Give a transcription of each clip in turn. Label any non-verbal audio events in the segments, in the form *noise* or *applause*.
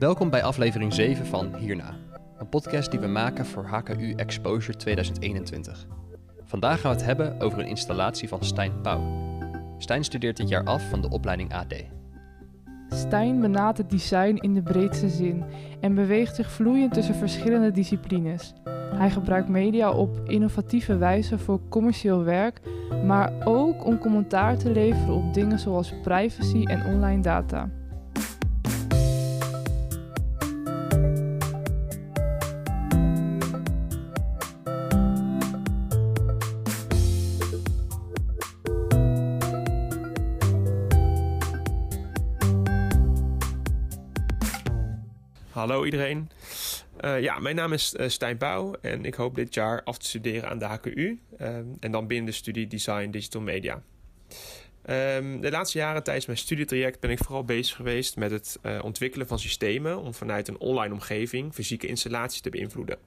Welkom bij aflevering 7 van Hierna, een podcast die we maken voor HKU Exposure 2021. Vandaag gaan we het hebben over een installatie van Stijn Pauw. Stijn studeert dit jaar af van de opleiding AD. Stijn benadert design in de breedste zin en beweegt zich vloeiend tussen verschillende disciplines. Hij gebruikt media op innovatieve wijze voor commercieel werk, maar ook om commentaar te leveren op dingen zoals privacy en online data. Iedereen. Uh, ja, mijn naam is uh, Stijn Pauw en ik hoop dit jaar af te studeren aan de HKU. Uh, en dan binnen de studie Design Digital Media. Um, de laatste jaren tijdens mijn studietraject ben ik vooral bezig geweest met het ontwikkelen van systemen om vanuit een online omgeving fysieke installaties te beïnvloeden.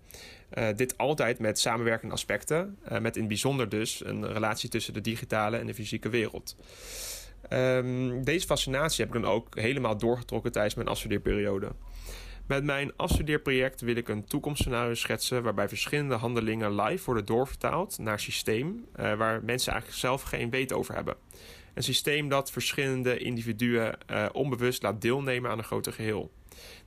Dit altijd met samenwerkende aspecten, met in het bijzonder dus een relatie tussen de digitale en de fysieke wereld. Um, deze fascinatie heb ik dan ook helemaal doorgetrokken tijdens mijn afstudeerperiode. Met mijn afstudeerproject wil ik een toekomstscenario schetsen waarbij verschillende handelingen live worden doorvertaald naar systeem uh, waar mensen eigenlijk zelf geen weet over hebben. Een systeem dat verschillende individuen uh, onbewust laat deelnemen aan een groter geheel.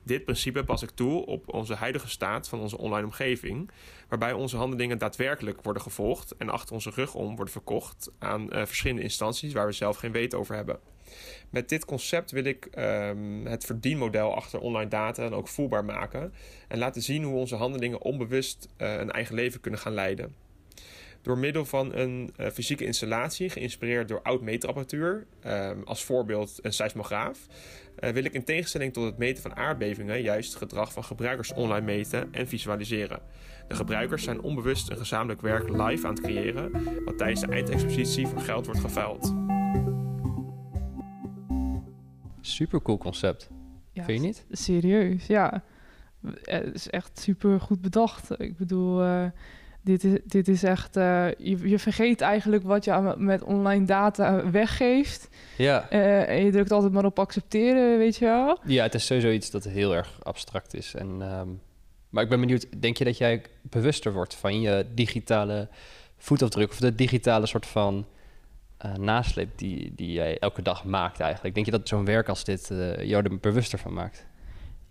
Dit principe pas ik toe op onze huidige staat van onze online omgeving, waarbij onze handelingen daadwerkelijk worden gevolgd en achter onze rug om worden verkocht aan uh, verschillende instanties waar we zelf geen weet over hebben. Met dit concept wil ik um, het verdienmodel achter online data dan ook voelbaar maken en laten zien hoe onze handelingen onbewust uh, een eigen leven kunnen gaan leiden. Door middel van een uh, fysieke installatie, geïnspireerd door oud meetapparatuur, um, als voorbeeld een seismograaf, uh, wil ik in tegenstelling tot het meten van aardbevingen juist het gedrag van gebruikers online meten en visualiseren. De gebruikers zijn onbewust een gezamenlijk werk live aan het creëren, wat tijdens de eindexpositie voor geld wordt geveild. Super cool concept. Ja, Vind je niet? Serieus, ja. Het is echt super goed bedacht. Ik bedoel, uh, dit, is, dit is echt... Uh, je, je, vergeet eigenlijk wat je met online data weggeeft. Ja. Uh, en je drukt altijd maar op accepteren, weet je wel? Ja, het is sowieso iets dat heel erg abstract is. En, um, maar ik ben benieuwd, denk je dat jij bewuster wordt van je digitale voetafdruk... of de digitale soort van uh, nasleep die, die jij elke dag maakt eigenlijk. Denk je dat zo'n werk als dit uh, jou er bewuster van maakt?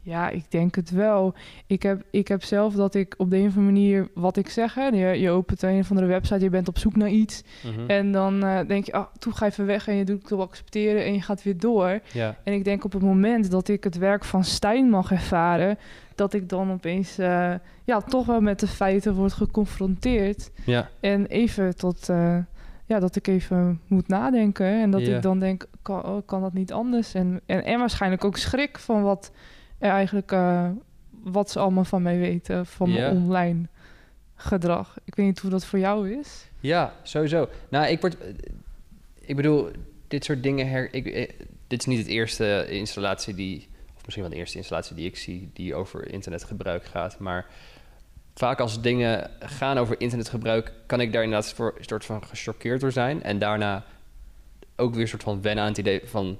Ja, ik denk het wel. Ik heb, ik heb zelf dat ik op de een of andere manier wat ik zeg. Hè, je, je opent een of andere website, je bent op zoek naar iets. Mhm. Mm -hmm. En dan uh, denk je, ah, toe ga even weg en je doet het op accepteren en je gaat weer door. Ja. En ik denk op het moment dat ik het werk van Stijn mag ervaren, dat ik dan opeens ja, toch wel met de feiten word geconfronteerd. Ja. En even tot. Ja, dat ik even moet nadenken. En dat ik dan denk, kan, oh, kan dat niet anders? En, en, en waarschijnlijk ook schrik van wat er eigenlijk... Uh, wat ze allemaal van mij weten, van mijn online gedrag. Ik weet niet hoe dat voor jou is. Ja, sowieso. Nou, ik word... Ik bedoel, dit soort dingen... Her, ik, eh, dit is niet het eerste installatie die... Of misschien wel de eerste installatie die ik zie... die over internetgebruik gaat, maar vaak als dingen gaan over internetgebruik, kan ik daar inderdaad voor een soort van gechoqueerd door zijn. En daarna ook weer een soort van wennen aan het idee van.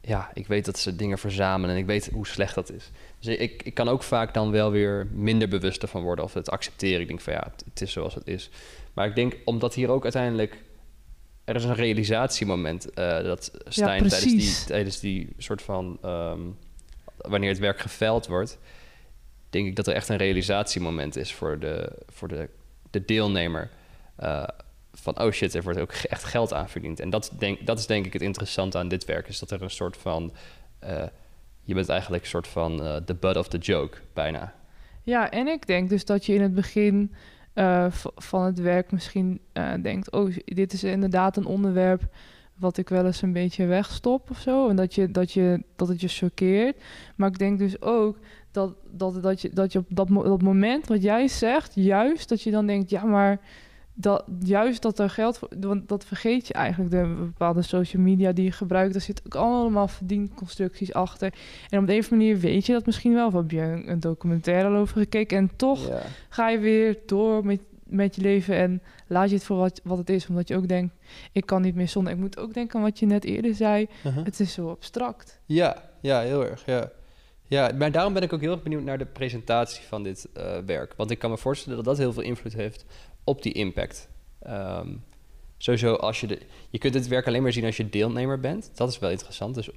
Ja, ik weet dat ze dingen verzamelen en ik weet hoe slecht dat is. Dus ik, ik kan ook vaak dan wel weer minder bewust ervan worden of het accepteren. Ik denk van ja, het, het is zoals het is. Maar ik denk omdat hier ook uiteindelijk. Er is een realisatiemoment uh, dat Stijn ja, tijdens, die, tijdens die soort van. Um, wanneer het werk geveild wordt denk ik dat er echt een realisatiemoment is voor de, voor de, de deelnemer. Uh, van oh shit, er wordt ook echt geld aan verdiend. En dat, denk, dat is denk ik het interessante aan dit werk, is dat er een soort van. Uh, je bent eigenlijk een soort van uh, the butt of the joke, bijna. Ja, en ik denk dus dat je in het begin van het werk misschien denkt: oh, dit is inderdaad een onderwerp wat ik wel eens een beetje wegstop of zo. En dat, je, dat, je, dat het je choqueert. Maar ik denk dus ook dat, dat, dat, je, dat je op dat, dat moment wat jij zegt, juist dat je dan denkt, ja, maar dat, juist dat er geld voor, want dat vergeet je eigenlijk, de bepaalde social media die je gebruikt, daar zit ook allemaal verdienconstructies achter. En op de een of andere manier weet je dat misschien wel, of heb je een, een documentaire al over gekeken en toch Ja. ga je weer door met, met je leven en laat je het voor wat, wat het is, omdat je ook denkt, ik kan niet meer zonder. Ik moet ook denken aan wat je net eerder zei, Uh-huh. het is zo abstract. Ja, ja, heel erg, ja. Ja, maar daarom ben ik ook heel erg benieuwd naar de presentatie van dit eh, werk. Want ik kan me voorstellen dat dat heel veel invloed heeft op die impact. Ehm, sowieso als je de... Je kunt het werk alleen maar zien als je deelnemer bent. Dat is wel interessant. Dus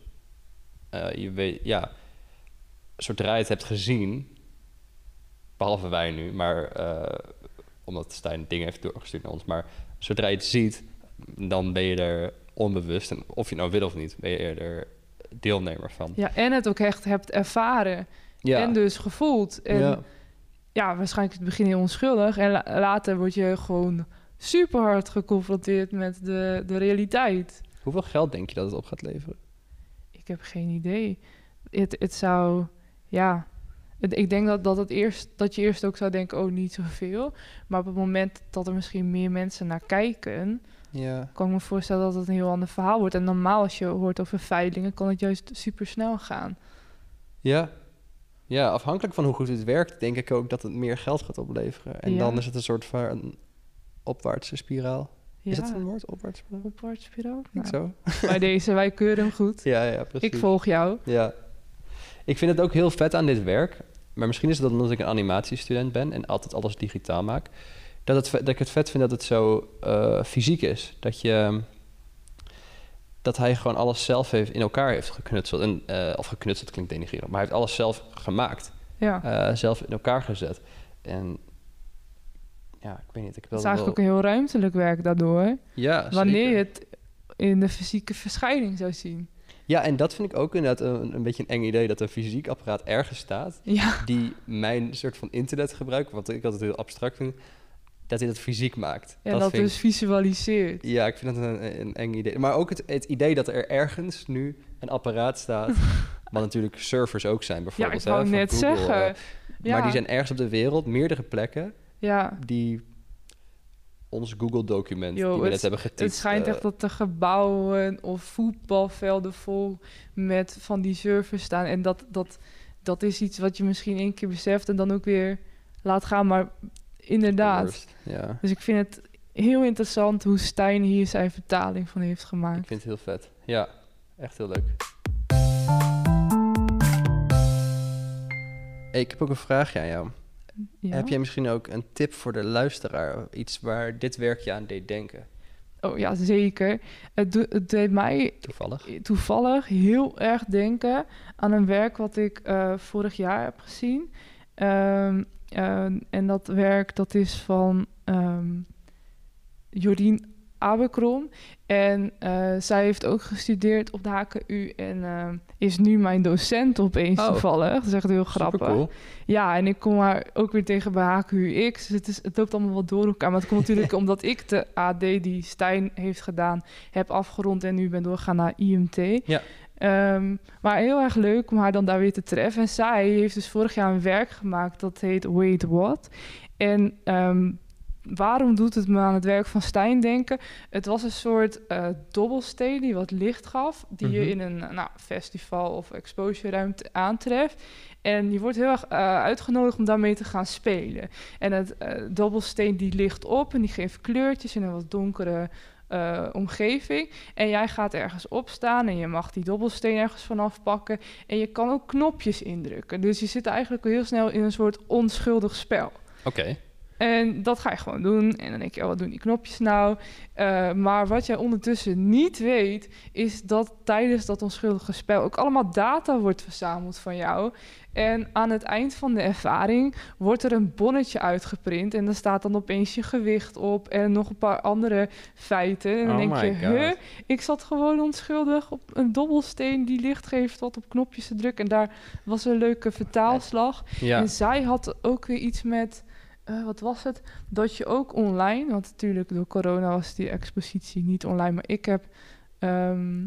eh, je weet, ja... Zodra je het hebt gezien... Behalve wij nu, maar... eh, omdat Stijn dingen heeft doorgestuurd naar ons. Maar zodra je het ziet, dan ben je er onbewust. En of je nou wil of niet, ben je er deelnemer van. Ja, en het ook echt hebt ervaren. En dus gevoeld. En ja. ja. waarschijnlijk in het begin heel onschuldig. En la- later word je gewoon super hard geconfronteerd met de, de realiteit. Hoeveel geld denk je dat het op gaat leveren? Ik heb geen idee. Het, het zou, ja... Het, ik denk dat, dat, het eerst, dat je eerst ook zou denken, oh, niet zoveel. Maar op het moment dat er misschien meer mensen naar kijken... Ja. kan ik me voorstellen dat het een heel ander verhaal wordt. En normaal als je hoort over veilingen, kan het juist super snel gaan. Ja. Ja, afhankelijk van hoe goed het werkt, denk ik ook dat het meer geld gaat opleveren. En Ja. dan is het een soort van opwaartse spiraal. Ja, Is het een woord? Opwaartse spiraal? opwaarts spiraal? Denk Nou, zo. bij deze, wij keuren hem goed. *laughs* Ja, ja, precies. Ik volg jou. Ja. Ik vind het ook heel vet aan dit werk. Maar misschien is het omdat ik een animatiestudent ben en altijd alles digitaal maak. Dat, het, dat ik het vet vind dat het zo eh, fysiek is. Dat je. Dat hij gewoon alles zelf heeft, in elkaar heeft geknutseld. En, eh, of geknutseld klinkt denigrerend, maar hij heeft alles zelf gemaakt. Ja. eh, zelf in elkaar gezet. En ja, ik weet niet. Ik Het wil is eigenlijk ook een heel ruimtelijk werk daardoor. Ja, Wanneer je het in de fysieke verschijning zou zien. Ja, en dat vind ik ook inderdaad een, een beetje een eng idee dat een fysiek apparaat ergens staat. Ja, die mijn soort van internetgebruik, wat ik altijd heel abstract vind, dat hij dat fysiek maakt. en dat, dus visualiseert. ja, ik vind dat een, een eng idee. Maar ook het, het idee dat er ergens nu een apparaat staat, *laughs* wat natuurlijk servers ook zijn Ja, bijvoorbeeld. ik wou net Google, zeggen. eh, ja, Maar die zijn ergens op de wereld, meerdere plekken, ja, die ons Google-document die we het- net hebben getypt. het schijnt eh, echt dat er gebouwen of voetbalvelden vol met van die servers staan. En dat, dat, dat is iets wat je misschien één keer beseft en dan ook weer laat gaan. Maar inderdaad. Ja, Dus ik vind het heel interessant hoe Stijn hier zijn vertaling van heeft ik gemaakt. vind het heel vet. Ja, echt heel leuk. Hey, ik heb ook een vraagje aan jou. Ja? Heb jij misschien ook een tip voor de luisteraar? Iets waar dit werkje aan deed denken? Oh ja, zeker. Het, het deed mij Toevallig. toevallig heel erg denken aan een werk wat ik eh, vorig jaar heb gezien. Ehm, eh, en dat werk dat is van ehm Jordien Aberkrom. En eh, zij heeft ook gestudeerd op de HKU en eh, is nu mijn docent opeens Oh. toevallig. Dat is echt heel grappig. Ja, en ik kom haar ook weer tegen bij HQX. Dus het, is, het loopt allemaal wat door elkaar. Maar het komt natuurlijk *laughs* omdat ik de AD die Stijn heeft gedaan, heb afgerond en nu ben doorgegaan naar IMT. Ja. Ehm, maar heel erg leuk om haar dan daar weer te treffen. En zij heeft dus vorig jaar een werk gemaakt dat heet Wait What. En ehm, waarom doet het me aan het werk van Stijn denken? Het was een soort eh, dobbelsteen die wat licht gaf, die Mhm. je in een nou, festival of exposure ruimte aantreft. En je wordt heel erg eh, uitgenodigd om daarmee te gaan spelen. En het eh, dobbelsteen die licht op en die geeft kleurtjes in een wat donkere eh, omgeving. En jij gaat ergens opstaan en je mag die dobbelsteen ergens vanaf pakken. En je kan ook knopjes indrukken. Dus je zit eigenlijk heel snel in een soort onschuldig spel. Oké. En dat ga je gewoon doen. En dan denk je, oh, wat doen die knopjes nou? Eh, maar wat jij ondertussen niet weet, is dat tijdens dat onschuldige spel ook allemaal data wordt verzameld van jou. En aan het eind van de ervaring wordt er een bonnetje uitgeprint. En daar staat dan opeens je gewicht op en nog een paar andere feiten. En dan Oh denk je, huh? Ik zat gewoon onschuldig op een dobbelsteen die licht geeft wat op knopjes te drukken. En daar was een leuke vertaalslag. Ja. En zij had ook weer iets met, eh, wat was het? Dat je ook online, want natuurlijk door corona was die expositie niet online, maar ik heb ehm,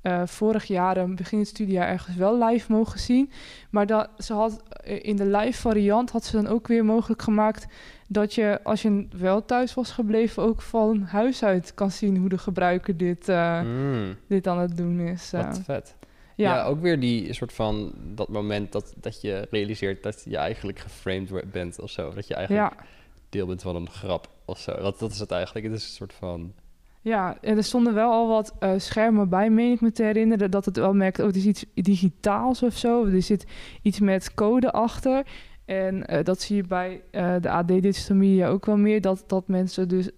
eh, vorig jaar, een begin het studiejaar, ergens wel live mogen zien. Maar dat, ze had eh, in de live variant had ze dan ook weer mogelijk gemaakt dat je, als je wel thuis was gebleven, ook van huis uit kan zien hoe de gebruiker dit, eh, Mm, dit aan het doen is. eh. wat vet. Ja. ja, ook weer die soort van dat moment dat, dat je realiseert dat je eigenlijk geframed bent of zo. Dat je eigenlijk ja. deel bent van een grap of zo. Dat, dat is het eigenlijk. Het is een soort van Ja, en er stonden wel al wat eh, schermen bij, meen ik me te herinneren, dat het wel merkt, oh, het is iets digitaals of zo. Er zit iets met code achter. En eh, dat zie je bij eh, de AD Digital Media ook wel meer, dat, dat mensen dus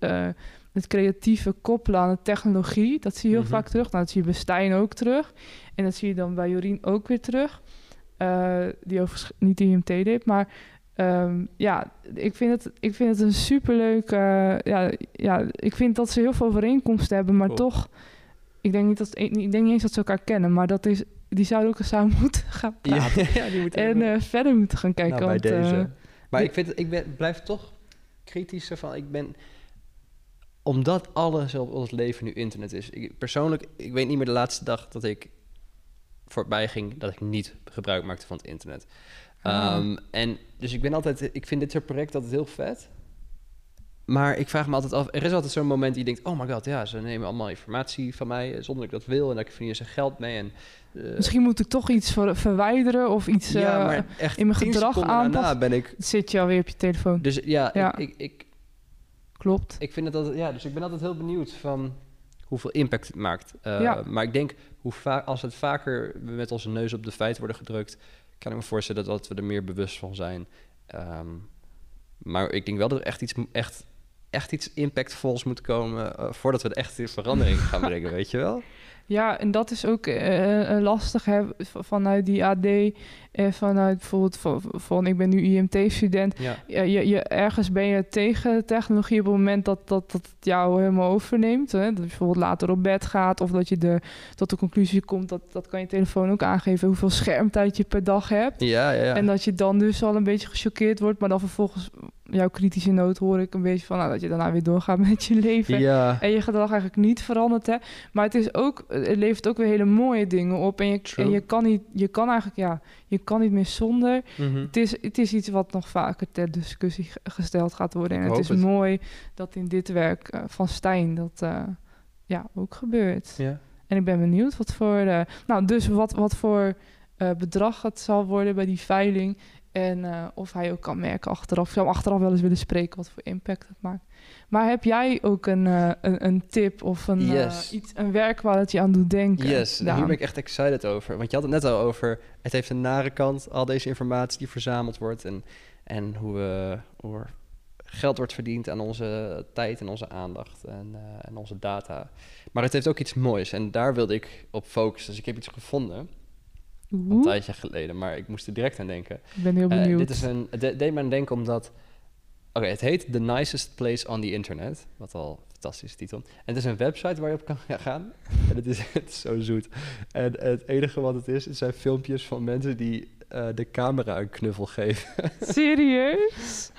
het creatieve koppelen aan de technologie. Dat zie je heel Mhm. vaak terug. Nou, dat zie je bij Stijn ook terug. En dat zie je dan bij Jorien ook weer terug. Eh, die overigens niet de IMT deed, maar... ehm, ja, ik vind, het, ik vind het een superleuk... eh, ja, ja, ik vind dat ze heel veel overeenkomsten hebben, maar toch... Ik denk, niet dat, ik denk niet eens dat ze elkaar kennen, maar dat is, die zouden ook eens samen *laughs* moeten gaan praten. Ja, *laughs* ja, die moeten En eh, verder moeten gaan kijken. Nou, bij want, eh, deze. maar ik, vind, ik ben, blijf toch kritischer van. Ik ben, omdat alles op ons leven nu internet is. Ik, persoonlijk, ik weet niet meer de laatste dag dat ik voorbij ging dat ik niet gebruik maakte van het internet. Ah. Ehm, en dus ik ben altijd, ik vind dit soort project altijd heel vet. Maar ik vraag me altijd af, er is altijd zo'n moment die je denkt, oh my god, ja, ze nemen allemaal informatie van mij zonder dat ik dat wil en dat ik verdien ze geld mee. En, eh, Misschien moet ik toch iets ver- verwijderen of iets... ja, eh, maar echt in mijn gedrag daarna aanpassen. ben ik Zit je alweer op je telefoon. dus ja, Ja. Ik, ik, ik, Klopt. ik vind het altijd, ja, dus ik ben altijd heel benieuwd van hoeveel impact het maakt. Eh, Ja. Maar ik denk, hoe va- als het vaker met onze neus op de feiten worden gedrukt, kan ik me voorstellen dat, dat we er meer bewust van zijn. Ehm, maar ik denk wel dat er echt iets, echt, echt iets impactvols moet komen eh, voordat we echt in verandering gaan *laughs* brengen, weet je wel? Ja, en dat is ook eh, eh, lastig hè, vanuit die AD en vanuit bijvoorbeeld van, van ik ben nu IMT-student. Ja. Ja, je, je, ergens ben je tegen technologie op het moment dat, dat, dat het jou helemaal overneemt. Hè? Dat je bijvoorbeeld later op bed gaat of dat je de, tot de conclusie komt, dat, dat kan je telefoon ook aangeven, hoeveel schermtijd je per dag hebt. Ja, ja, ja. En dat je dan dus al een beetje gechoqueerd wordt, maar dan vervolgens jouw kritische noot hoor ik een beetje van nou, dat je daarna weer doorgaat met je leven. ja. En je gedrag eigenlijk niet verandert, hè. Maar het is ook, het levert ook weer hele mooie dingen op. En je, en je kan niet, je kan eigenlijk, ja, je kan niet meer zonder. Mhm. Het is, het is iets wat nog vaker ter discussie ge- gesteld gaat worden. En Ik het is het. mooi dat in dit werk eh, van Stijn dat eh, ja, ook gebeurt. ja. En ik ben benieuwd wat voor, eh, nou, dus wat, wat voor eh, bedrag het zal worden bij die veiling. En eh, of hij ook kan merken achteraf. Ik zou hem achteraf wel eens willen spreken wat voor impact het maakt. Maar heb jij ook een, eh, een, een tip of een, Yes. iets, een werk waar het je aan doet denken? Yes, Daan? hier ben ik echt excited over. Want je had het net al over, het heeft een nare kant, al deze informatie die verzameld wordt en, en hoe, we, hoe er geld wordt verdiend aan onze tijd en onze aandacht en, en onze data. Maar het heeft ook iets moois en daar wilde ik op focussen. Dus ik heb iets gevonden, een Oeh, tijdje geleden, maar ik moest er direct aan denken. ik ben heel Eh, benieuwd. dit is een, het de- deed me aan denken omdat... Oké, het heet The Nicest Place on the Internet. Wat al een fantastische titel. En het is een website waar je op kan *laughs* gaan. En het is, *laughs* het is zo zoet. En het enige wat het is, het zijn filmpjes van mensen die eh, de camera een knuffel geven. *laughs* Serieus?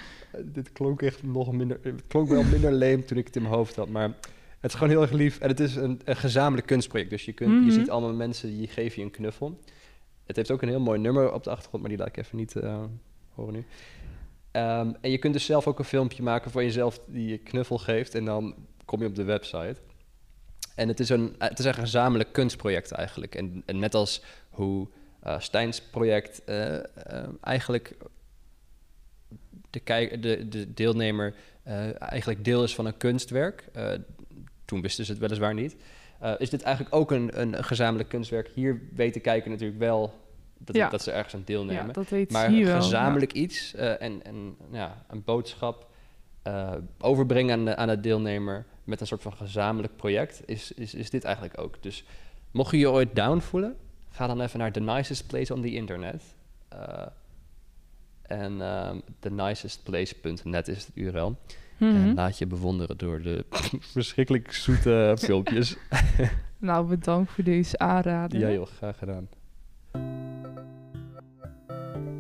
Dit klonk echt nog minder... Het klonk wel minder leem toen ik het in mijn hoofd had. Maar het is gewoon heel erg lief. En het is een, een gezamenlijk kunstproject. Dus je, kunt, Mhm. je ziet allemaal mensen die geven je een knuffel. Het heeft ook een heel mooi nummer op de achtergrond, maar die laat ik even niet eh, horen nu. Ehm, en je kunt dus zelf ook een filmpje maken van jezelf die je knuffel geeft. En dan kom je op de website. En het is een, het is een gezamenlijk kunstproject eigenlijk. En, net als hoe eh Stijns project eh, eh, eigenlijk de, de, de deelnemer eh, eigenlijk deel is van een kunstwerk. Eh, toen wisten ze het weliswaar niet. Eh, is dit eigenlijk ook een, een, gezamenlijk kunstwerk? Hier weet de kijker natuurlijk wel dat, Ja. dat ze ergens aan deelnemen. Ja, dat weet maar hier wel. gezamenlijk iets eh, en, en ja, een boodschap eh, overbrengen aan de, aan de deelnemer met een soort van gezamenlijk project, is, is, is dit eigenlijk ook. Dus mocht je je ooit down voelen, ga dan even naar the nicest place on the internet. Eh, en ehm thenicestplace.net is het URL. Mhm. En laat je bewonderen door de *laughs* verschrikkelijk zoete *laughs* filmpjes. Nou, bedankt voor deze aanrader. ja joh, graag gedaan.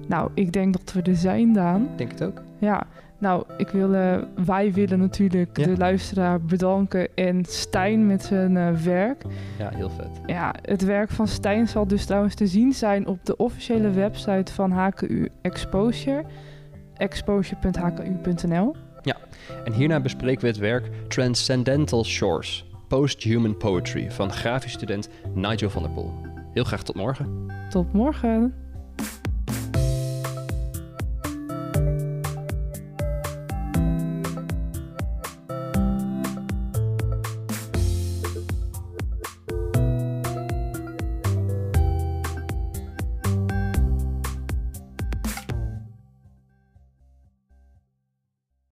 Nou, ik denk dat we er zijn, Daan. Denk het ook? Ja, nou, ik wil, eh, wij willen natuurlijk Ja. de luisteraar bedanken en Stijn met zijn eh, werk. Ja, heel vet. Ja, het werk van Stijn zal dus trouwens te zien zijn op de officiële website van HKU Exposure, exposure.hku.nl. En hierna bespreken we het werk Transcendental Shores, Post-Human Poetry van grafisch student Nigel van der Poel. Heel graag tot morgen. Tot morgen!